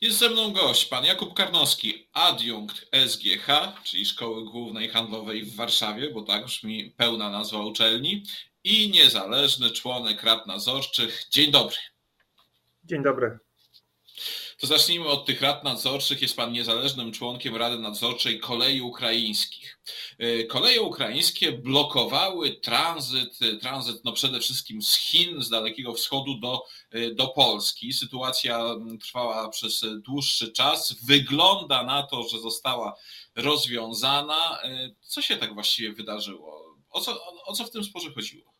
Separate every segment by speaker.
Speaker 1: Jest ze mną gość, pan Jakub Karnowski, adiunkt SGH, czyli Szkoły Głównej Handlowej w Warszawie, bo tak brzmi pełna nazwa uczelni, i niezależny członek rad nadzorczych. Dzień dobry.
Speaker 2: Dzień dobry.
Speaker 1: To zacznijmy od tych rad nadzorczych. Jest pan niezależnym członkiem Rady Nadzorczej Kolei Ukraińskich. Y, koleje ukraińskie blokowały tranzyt, y, tranzyt no przede wszystkim z Chin, z Dalekiego Wschodu do, y, do Polski. Sytuacja trwała przez dłuższy czas. Wygląda na to, że została rozwiązana. Co się tak właściwie wydarzyło? O co, o, o co w tym sporze chodziło?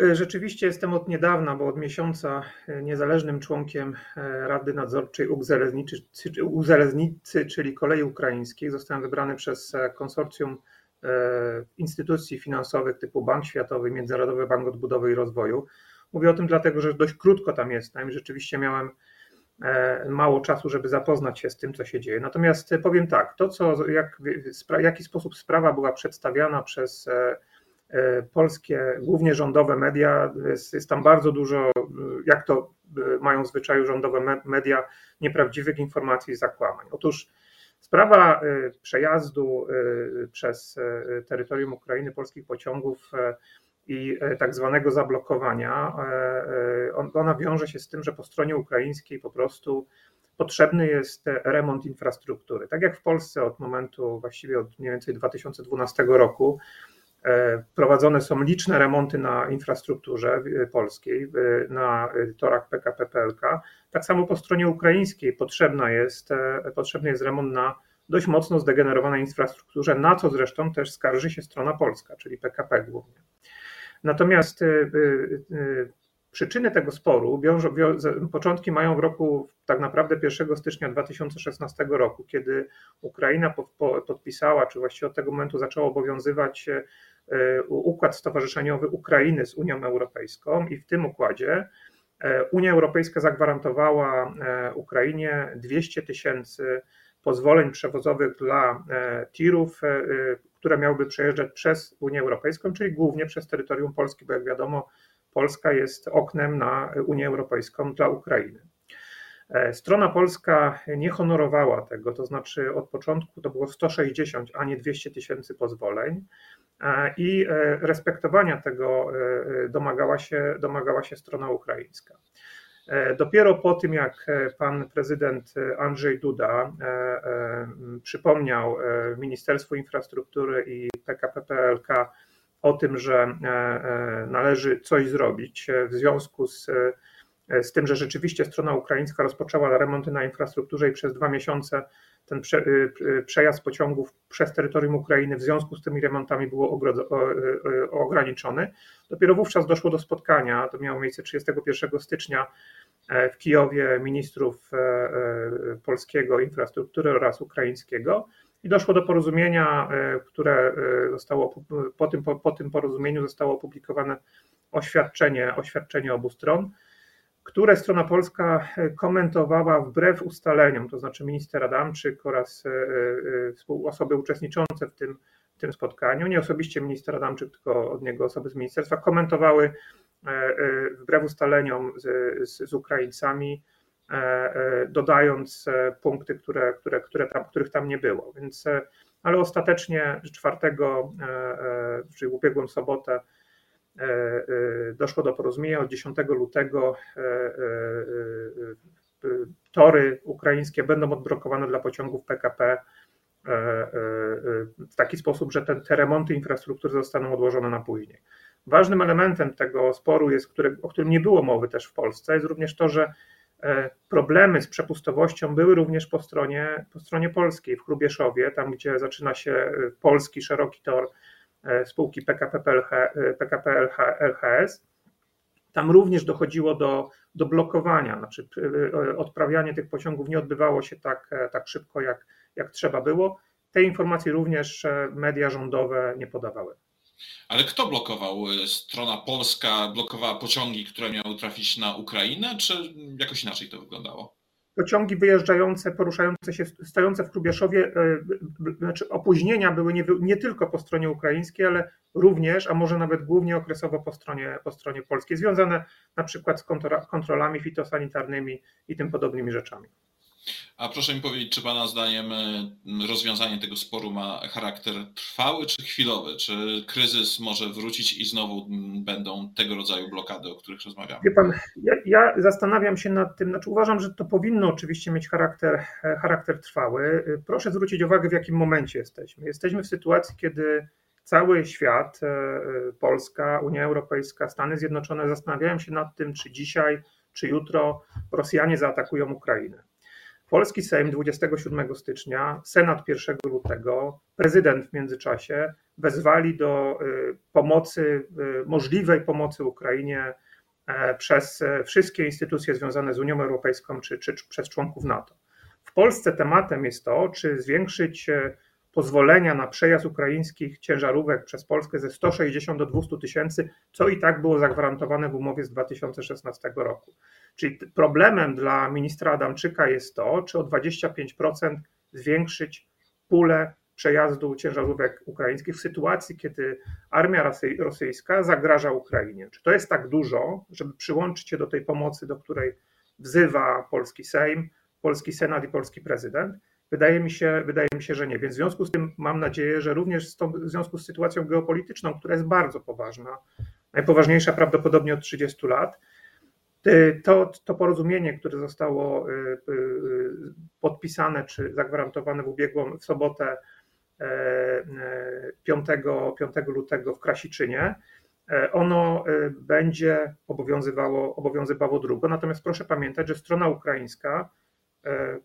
Speaker 2: E, rzeczywiście jestem od niedawna, bo od miesiąca e, niezależnym członkiem e, Rady Nadzorczej Uzależnicy, czyli Kolei Ukraińskich. Zostałem wybrany przez konsorcjum instytucji finansowych typu Bank Światowy, Międzynarodowy Bank Odbudowy i Rozwoju. Mówię o tym dlatego, że dość krótko tam jestem i rzeczywiście miałem mało czasu, żeby zapoznać się z tym, co się dzieje. Natomiast powiem tak, to co, jak, w jaki sposób sprawa była przedstawiana przez polskie, głównie rządowe media, jest, jest, tam bardzo dużo, jak to e, mają w zwyczaju rządowe media, nieprawdziwych informacji i zakłamań. Otóż sprawa e, przejazdu przez terytorium Ukrainy polskich pociągów i tak zwanego zablokowania, ona wiąże się z tym, że po stronie ukraińskiej po prostu potrzebny jest remont infrastruktury. Tak jak w Polsce od momentu właściwie od mniej więcej 2012 roku E, prowadzone są liczne remonty na infrastrukturze polskiej, na torach PKP PLK. Tak samo po stronie ukraińskiej potrzebna jest, e, potrzebny jest remont na dość mocno zdegenerowanej infrastrukturze, na co zresztą też skarży się strona polska, czyli PKP głównie. Natomiast e, przyczyny tego sporu wiążą, początki mają w roku tak naprawdę 1 stycznia 2016 roku, kiedy Ukraina po, po, podpisała, czy właściwie od tego momentu zaczęło obowiązywać E, układ stowarzyszeniowy Ukrainy z Unią Europejską i w tym układzie e, Unia Europejska zagwarantowała e, Ukrainie 200 tysięcy pozwoleń przewozowych dla tirów, które miałyby przejeżdżać przez Unię Europejską, czyli głównie przez terytorium Polski, bo jak wiadomo, Polska jest oknem na Unię Europejską dla Ukrainy. Strona polska nie honorowała tego, to znaczy od początku to było 160, a nie 200 tysięcy pozwoleń. E, i e, respektowania tego e, domagała się, domagała się strona ukraińska. Dopiero po tym, jak pan prezydent Andrzej Duda przypomniał Ministerstwu Infrastruktury i PKP PLK o tym, że należy coś zrobić w związku z, z tym, że rzeczywiście strona ukraińska rozpoczęła remonty na infrastrukturze i przez dwa miesiące ten prze, y, y, przejazd pociągów przez terytorium Ukrainy w związku z tymi remontami było y, ograniczony. Dopiero wówczas doszło do spotkania, to miało miejsce 31 stycznia e, w Kijowie ministrów e, e, polskiego infrastruktury oraz ukraińskiego i doszło do porozumienia, które zostało po tym, po, po tym porozumieniu zostało opublikowane oświadczenie, oświadczenie obu stron które strona polska e, komentowała wbrew ustaleniom, to znaczy minister Adamczyk oraz e, e, osoby uczestniczące w tym, w tym spotkaniu, nie osobiście minister Adamczyk, tylko od niego osoby z ministerstwa, komentowały wbrew ustaleniom z, z, z Ukraińcami, dodając punkty, które, które, które tam, których tam nie było. Więc, ale ostatecznie 4, czyli ubiegłą sobotę, doszło do porozumienia od 10 lutego. E, tory ukraińskie będą odblokowane dla pociągów PKP w taki sposób, że te, te remonty infrastruktury zostaną odłożone na później. Ważnym elementem tego sporu, jest, który, o którym nie było mowy też w Polsce, jest również to, że problemy z przepustowością były również po stronie, po stronie polskiej, w Hrubieszowie, tam gdzie zaczyna się polski szeroki tor E, spółki PKP, PLH, e, PKP LHS. Tam również dochodziło do, do blokowania, znaczy e, odprawianie tych pociągów nie odbywało się tak, tak szybko, jak, jak trzeba było. Te informacje również media rządowe nie podawały.
Speaker 1: Ale kto blokował? Strona polska blokowała pociągi, które miały trafić na Ukrainę, czy jakoś inaczej to wyglądało?
Speaker 2: Pociągi wyjeżdżające, poruszające się, stojące w Krubieszowie, znaczy opóźnienia były nie, nie, tylko po stronie ukraińskiej, ale również, a może nawet głównie okresowo po stronie, po stronie polskiej, związane na przykład z kontrolami fitosanitarnymi i tym podobnymi rzeczami.
Speaker 1: A proszę mi powiedzieć, czy Pana zdaniem e, rozwiązanie tego sporu ma charakter trwały czy chwilowy? Czy kryzys może wrócić i znowu będą tego rodzaju blokady, o których rozmawiamy?
Speaker 2: Wie Pan, ja, ja zastanawiam się nad tym, znaczy uważam, że to powinno oczywiście mieć charakter, e, charakter trwały. Proszę zwrócić uwagę, w jakim momencie jesteśmy. Jesteśmy w sytuacji, kiedy cały świat, e, Polska, Unia Europejska, Stany Zjednoczone zastanawiają się nad tym, czy dzisiaj, czy jutro Rosjanie zaatakują Ukrainę. Polski Sejm 27 stycznia, Senat 1 lutego, prezydent w międzyczasie wezwali do y, pomocy, y, możliwej pomocy Ukrainie e, przez e, wszystkie instytucje związane z Unią Europejską czy, czy, przez członków NATO. W Polsce tematem jest to, czy zwiększyć e, pozwolenia na przejazd ukraińskich ciężarówek przez Polskę ze 160 do 200 tysięcy, co i tak było zagwarantowane w umowie z 2016 roku. Czyli problemem dla ministra Adamczyka jest to, czy o 25% zwiększyć pulę przejazdu ciężarówek ukraińskich w sytuacji, kiedy armia rosyjska zagraża Ukrainie. Czy to jest tak dużo, żeby przyłączyć się do tej pomocy, do której wzywa polski Sejm, polski Senat i polski prezydent? Wydaje mi się, wydaje mi się, że nie. Więc w związku z tym mam nadzieję, że również w związku z sytuacją geopolityczną, która jest bardzo poważna, najpoważniejsza prawdopodobnie od 30 lat, to, to porozumienie, które zostało y, y, podpisane czy zagwarantowane w ubiegłą w sobotę 5, e, 5 e, lutego w Krasiczynie, e, ono będzie obowiązywało, obowiązywało drugo. Natomiast proszę pamiętać, że strona ukraińska,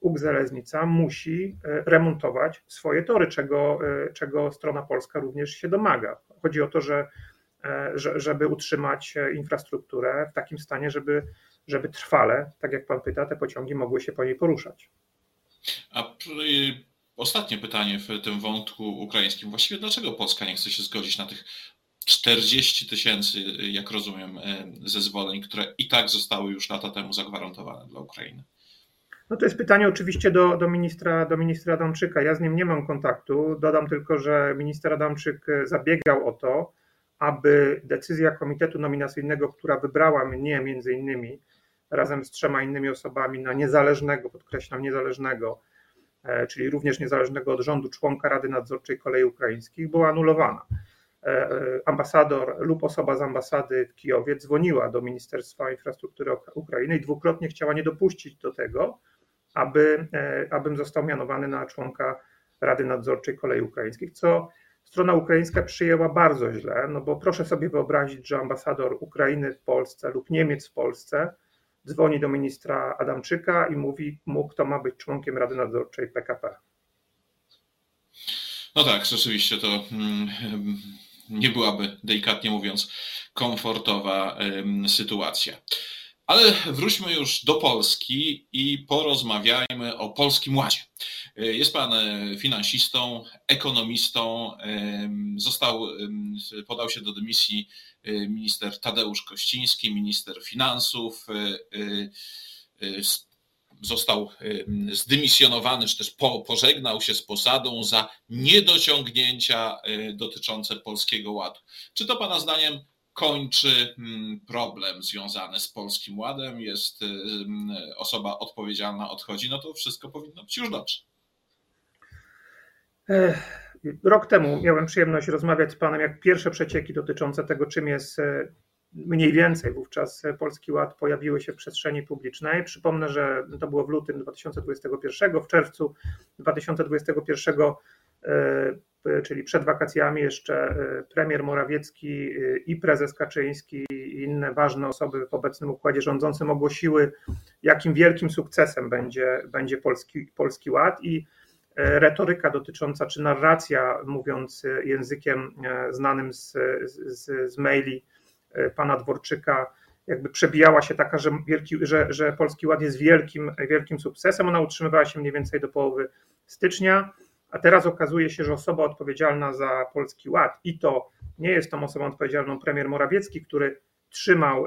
Speaker 2: UG Zeleznica, musi remontować swoje tory, czego, czego strona polska również się domaga. Chodzi o to, że E, żeby utrzymać e, infrastrukturę w takim stanie, żeby, żeby trwale, tak jak pan pyta, te pociągi mogły się po niej poruszać.
Speaker 1: A ostatnie pytanie w tym wątku ukraińskim. Właściwie dlaczego Polska nie chce się zgodzić na tych 40 tysięcy, jak rozumiem, e, zezwoleń, które i tak zostały już lata temu zagwarantowane dla Ukrainy?
Speaker 2: No to jest pytanie oczywiście do, do, ministra, do ministra Adamczyka. Ja z nim nie mam kontaktu. Dodam tylko, że minister Adamczyk zabiegał o to, aby decyzja komitetu nominacyjnego, która wybrała mnie między innymi razem z trzema innymi osobami na niezależnego, podkreślam niezależnego, e, czyli również niezależnego od rządu członka Rady Nadzorczej Kolei Ukraińskich, była anulowana. E, e, ambasador lub osoba z ambasady w Kijowie dzwoniła do Ministerstwa Infrastruktury Ukrainy i dwukrotnie chciała nie dopuścić do tego, aby, abym został mianowany na członka Rady Nadzorczej Kolei Ukraińskich, co strona ukraińska przyjęła bardzo źle, no bo proszę sobie wyobrazić, że ambasador Ukrainy w Polsce lub Niemiec w Polsce dzwoni do ministra Adamczyka i mówi mu, kto ma być członkiem Rady Nadzorczej PKP.
Speaker 1: No tak, rzeczywiście to mm, nie byłaby, delikatnie mówiąc, komfortowa sytuacja. Ale wróćmy już do Polski i porozmawiajmy o Polskim Ładzie. Jest pan e, finansistą, ekonomistą. Został, podał się do dymisji e, minister Tadeusz Kościński, minister finansów. E, został zdymisjonowany, czy też pożegnał się z posadą za niedociągnięcia dotyczące Polskiego Ładu. Czy to pana zdaniem kończy mm, problem związany z Polskim Ładem, jest osoba odpowiedzialna, odchodzi, no to wszystko powinno być już dobrze.
Speaker 2: Rok temu miałem przyjemność rozmawiać z Panem, jak pierwsze przecieki dotyczące tego, czym jest e, mniej więcej wówczas Polski Ład pojawiły się w przestrzeni publicznej. Przypomnę, że to było w lutym 2021, w czerwcu 2021 E, czyli przed wakacjami jeszcze e, premier Morawiecki e, i prezes Kaczyński i inne ważne osoby w obecnym układzie rządzącym ogłosiły, jakim wielkim sukcesem będzie, będzie Polski, Polski Ład i retoryka dotycząca, czy narracja, mówiąc językiem znanym z, z, z maili pana Dworczyka, jakby przebijała się taka, że, wielki, że, że Polski Ład jest wielkim, wielkim sukcesem. Ona utrzymywała się mniej więcej do połowy stycznia. A teraz okazuje się, że osoba odpowiedzialna za Polski Ład i to nie jest tą osobą odpowiedzialną premier Morawiecki, który trzymał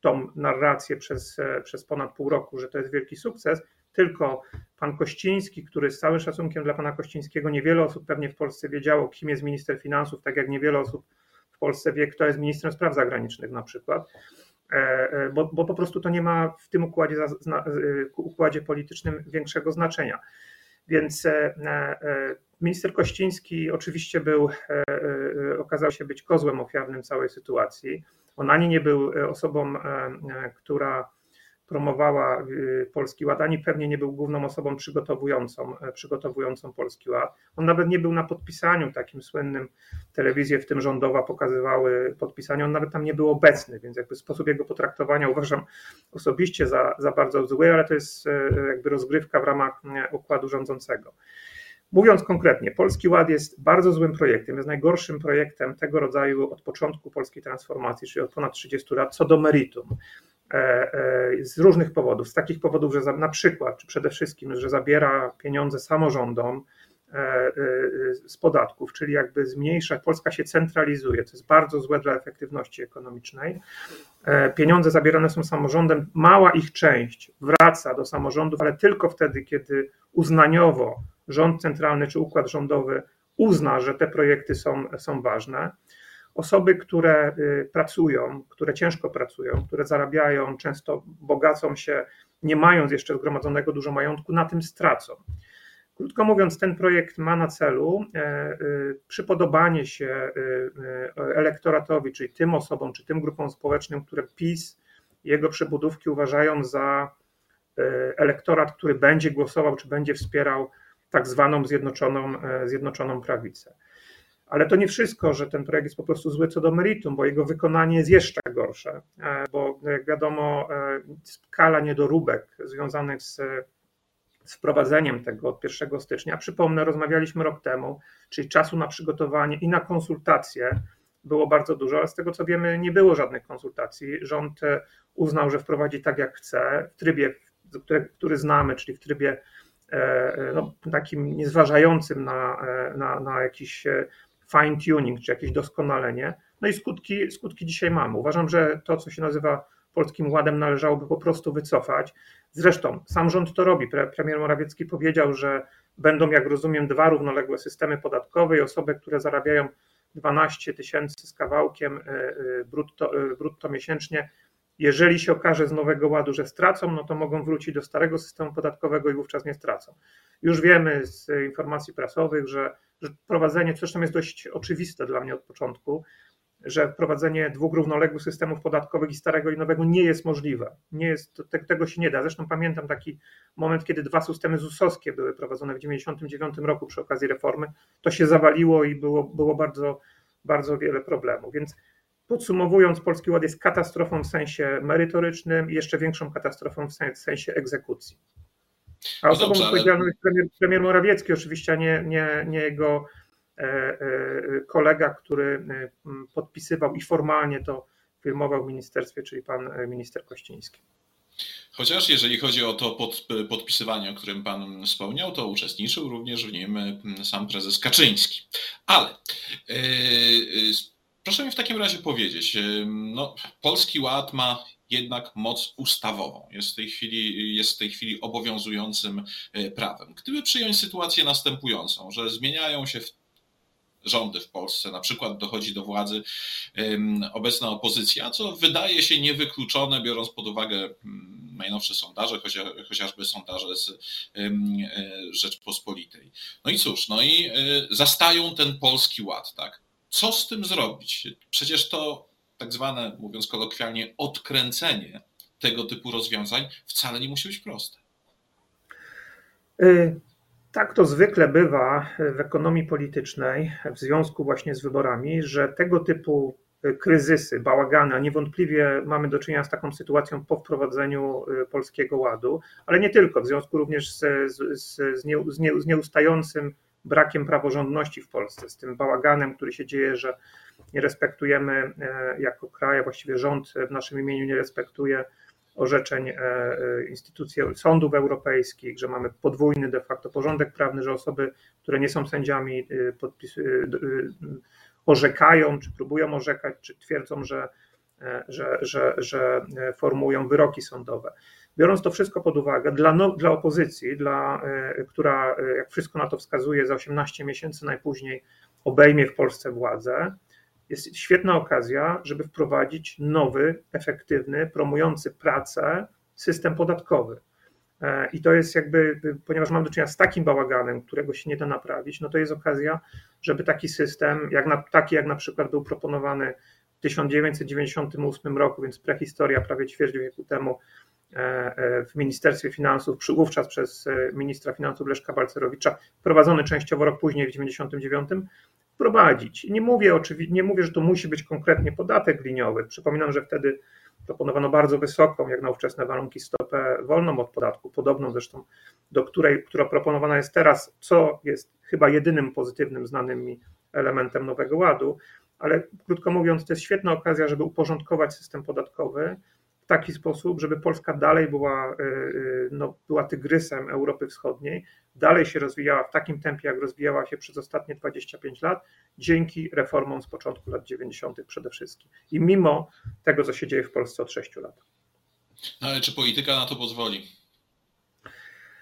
Speaker 2: tą narrację przez, przez ponad pół roku, że to jest wielki sukces, tylko pan Kościński, który z całym szacunkiem dla pana Kościńskiego, niewiele osób pewnie w Polsce wiedziało, kim jest minister finansów, tak jak niewiele osób w Polsce wie, kto jest ministrem spraw zagranicznych na przykład, e, e, bo, bo po prostu to nie ma w tym układzie, układzie politycznym większego znaczenia. Więc e, minister Kościński oczywiście był, okazał się być kozłem ofiarnym całej sytuacji. On ani nie był osobą, która promowała y, Polski Ład, ani pewnie nie był główną osobą przygotowującą, e, przygotowującą Polski Ład. On nawet nie był na podpisaniu takim słynnym, telewizje, w tym rządowa, pokazywały podpisanie, on nawet tam nie był obecny, więc jakby sposób jego potraktowania uważam osobiście za, za bardzo zły, ale to jest e, jakby rozgrywka w ramach e, układu rządzącego. Mówiąc konkretnie, Polski Ład jest bardzo złym projektem, jest najgorszym projektem tego rodzaju od początku polskiej transformacji, czyli od ponad 30 lat, co do meritum. E, e, z różnych powodów. Z takich powodów, że na przykład, czy przede wszystkim, że zabiera pieniądze samorządom e, z podatków, czyli jakby zmniejsza, Polska się centralizuje, co jest bardzo złe dla efektywności ekonomicznej. Pieniądze zabierane są samorządem, mała ich część wraca do samorządów, ale tylko wtedy, kiedy uznaniowo rząd centralny czy układ rządowy uzna, że te projekty są, są ważne osoby, które y, pracują, które ciężko pracują, które zarabiają, często bogacą się, nie mając jeszcze zgromadzonego dużo majątku, na tym stracą. Krótko mówiąc, ten projekt ma na celu e, e, przypodobanie się e, elektoratowi, czyli tym osobom, czy tym grupom społecznym, które PiS jego przebudówki uważają za elektorat, który będzie głosował, czy będzie wspierał tak zwaną zjednoczoną, zjednoczoną prawicę. Ale to nie wszystko, że ten projekt jest po prostu zły co do meritum, bo jego wykonanie jest jeszcze gorsze, e, bo jak wiadomo, e, skala niedoróbek związanych z, z wprowadzeniem tego od 1 stycznia, przypomnę, rozmawialiśmy rok temu, czyli czasu na przygotowanie i na konsultacje było bardzo dużo, ale z tego co wiemy, nie było żadnych konsultacji. Rząd e, uznał, że wprowadzi tak jak chce, w trybie, który, który znamy, czyli w trybie no, takim niezważającym na, na, na jakiś fine tuning, czy jakieś doskonalenie. No i skutki, skutki dzisiaj mamy. Uważam, że to, co się nazywa Polskim Ładem, należałoby po prostu wycofać. Zresztą sam rząd to robi. Premier Morawiecki powiedział, że będą, jak rozumiem, dwa równoległe systemy podatkowe i osoby, które zarabiają 12 tysięcy z kawałkiem e, e, brutto, e, brutto miesięcznie, jeżeli się okaże z Nowego Ładu, że stracą, no to mogą wrócić do starego systemu podatkowego i wówczas nie stracą. Już wiemy z informacji prasowych, że że wprowadzenie, zresztą jest dość oczywiste dla mnie od początku, że wprowadzenie dwóch równoległych systemów podatkowych i starego i nowego nie jest możliwe. Nie jest, tego się nie da. Zresztą pamiętam taki moment, kiedy dwa systemy ZUS-owskie były prowadzone w 1999 roku przy okazji reformy. To się zawaliło i było, było bardzo, bardzo wiele problemów. Więc podsumowując, Polski Ład jest katastrofą w sensie merytorycznym i jeszcze większą katastrofą w sensie egzekucji. A no osobą no odpowiedzialną jest premier, premier Morawiecki, oczywiście, a nie, nie, nie jego e, e, kolega, który e, podpisywał i formalnie to firmował w ministerstwie, czyli pan minister Kościński.
Speaker 1: Chociaż jeżeli chodzi o to pod, podpisywanie, o którym Pan wspomniał, to uczestniczył również w nim sam prezes Kaczyński. Ale yy, proszę mi w takim razie powiedzieć, no, Polski Ład ma jednak moc ustawową. Jest w tej chwili, jest w tej chwili obowiązującym e, prawem. Gdyby przyjąć sytuację następującą, że zmieniają się rządy w Polsce, na przykład dochodzi do władzy obecna opozycja, co wydaje się niewykluczone, biorąc pod uwagę najnowsze sondaże, chociażby sondaże z e, Rzeczpospolitej. No i cóż, no i e, zastają ten polski ład, tak? Co z tym zrobić? Przecież to tak zwane, mówiąc kolokwialnie, odkręcenie tego typu rozwiązań wcale nie musi być proste.
Speaker 2: Y, tak to zwykle bywa w ekonomii politycznej w związku właśnie z wyborami, że tego typu kryzysy, bałagany, a niewątpliwie mamy do czynienia z taką sytuacją po wprowadzeniu y, Polskiego Ładu, ale nie tylko, w związku również z, z, z, nie, z nieustającym brakiem praworządności w Polsce, z tym bałaganem, który się dzieje, że nie respektujemy e, jako kraj, właściwie rząd w naszym imieniu nie respektuje orzeczeń e, e, instytucji sądów europejskich, że mamy podwójny de facto porządek prawny, że osoby, które nie są sędziami, podpis, orzekają, czy próbują orzekać, czy twierdzą, że, że, że, że formują wyroki sądowe. Biorąc to wszystko pod uwagę, dla, no, dla opozycji, dla, która, jak wszystko na to wskazuje, za 18 miesięcy najpóźniej obejmie w Polsce władzę, jest świetna okazja, żeby wprowadzić nowy, efektywny, promujący pracę system podatkowy. E, I to jest jakby, ponieważ mam do czynienia z takim bałaganem, którego się nie da naprawić, no to jest okazja, żeby taki system, jak na, taki jak na przykład był proponowany 1998 roku, więc prehistoria prawie ćwierć wieku temu e, e, w Ministerstwie Finansów, wówczas przez ministra finansów Leszka Balcerowicza, wprowadzony częściowo rok później w 1999, wprowadzić. Nie mówię nie mówię, że to musi być konkretnie podatek liniowy. Przypominam, że wtedy proponowano bardzo wysoką, jak na ówczesne warunki, stopę wolną od podatku, podobną zresztą do której, która proponowana jest teraz, co jest chyba jedynym pozytywnym znanym mi elementem Nowego Ładu, ale krótko mówiąc, to jest świetna okazja, żeby uporządkować system podatkowy w taki sposób, żeby Polska dalej była, y, y, no, była tygrysem Europy Wschodniej, dalej się rozwijała w takim tempie, jak rozwijała się przez ostatnie 25 lat, dzięki reformom z początku lat 90. przede wszystkim. I mimo tego, co się dzieje w Polsce od 6 lat.
Speaker 1: No ale czy polityka na to pozwoli?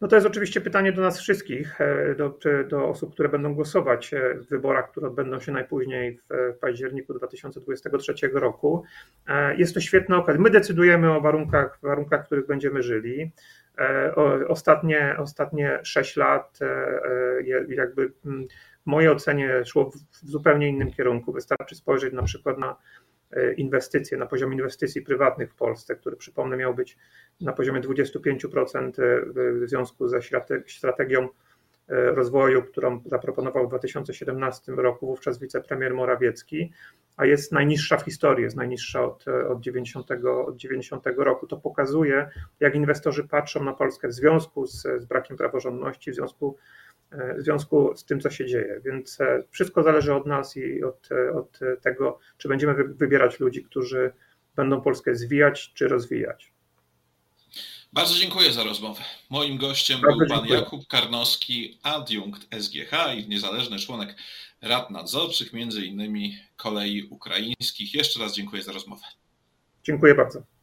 Speaker 2: No to jest oczywiście pytanie do nas wszystkich, e, do, do, osób, które będą głosować e, w wyborach, które odbędą się najpóźniej w październiku 2023 roku. E, jest to świetna okazja. My decydujemy o warunkach, warunkach w których będziemy żyli. Ostatnie, ostatnie 6 lat jakby w mojej ocenie szło w zupełnie innym kierunku. Wystarczy spojrzeć na przykład na E, inwestycje, na poziom inwestycji prywatnych w Polsce, który przypomnę miał być na poziomie 25% e, w związku ze strategią e, rozwoju, którą zaproponował w 2017 roku wówczas wicepremier Morawiecki, a jest najniższa w historii, jest najniższa od, od, 90, od 90 roku. To pokazuje, jak inwestorzy patrzą na Polskę w związku z, z brakiem praworządności, w związku w związku z tym, co się dzieje. Więc e, wszystko zależy od nas i od, e, od tego, czy będziemy wybierać ludzi, którzy będą Polskę zwijać czy rozwijać.
Speaker 1: Bardzo dziękuję za rozmowę. Moim gościem Bardzo był pan dziękuję. Jakub Karnowski, adiunkt SGH i niezależny członek rad nadzorczych, między innymi kolei ukraińskich. Jeszcze raz dziękuję za rozmowę.
Speaker 2: Dziękuję bardzo.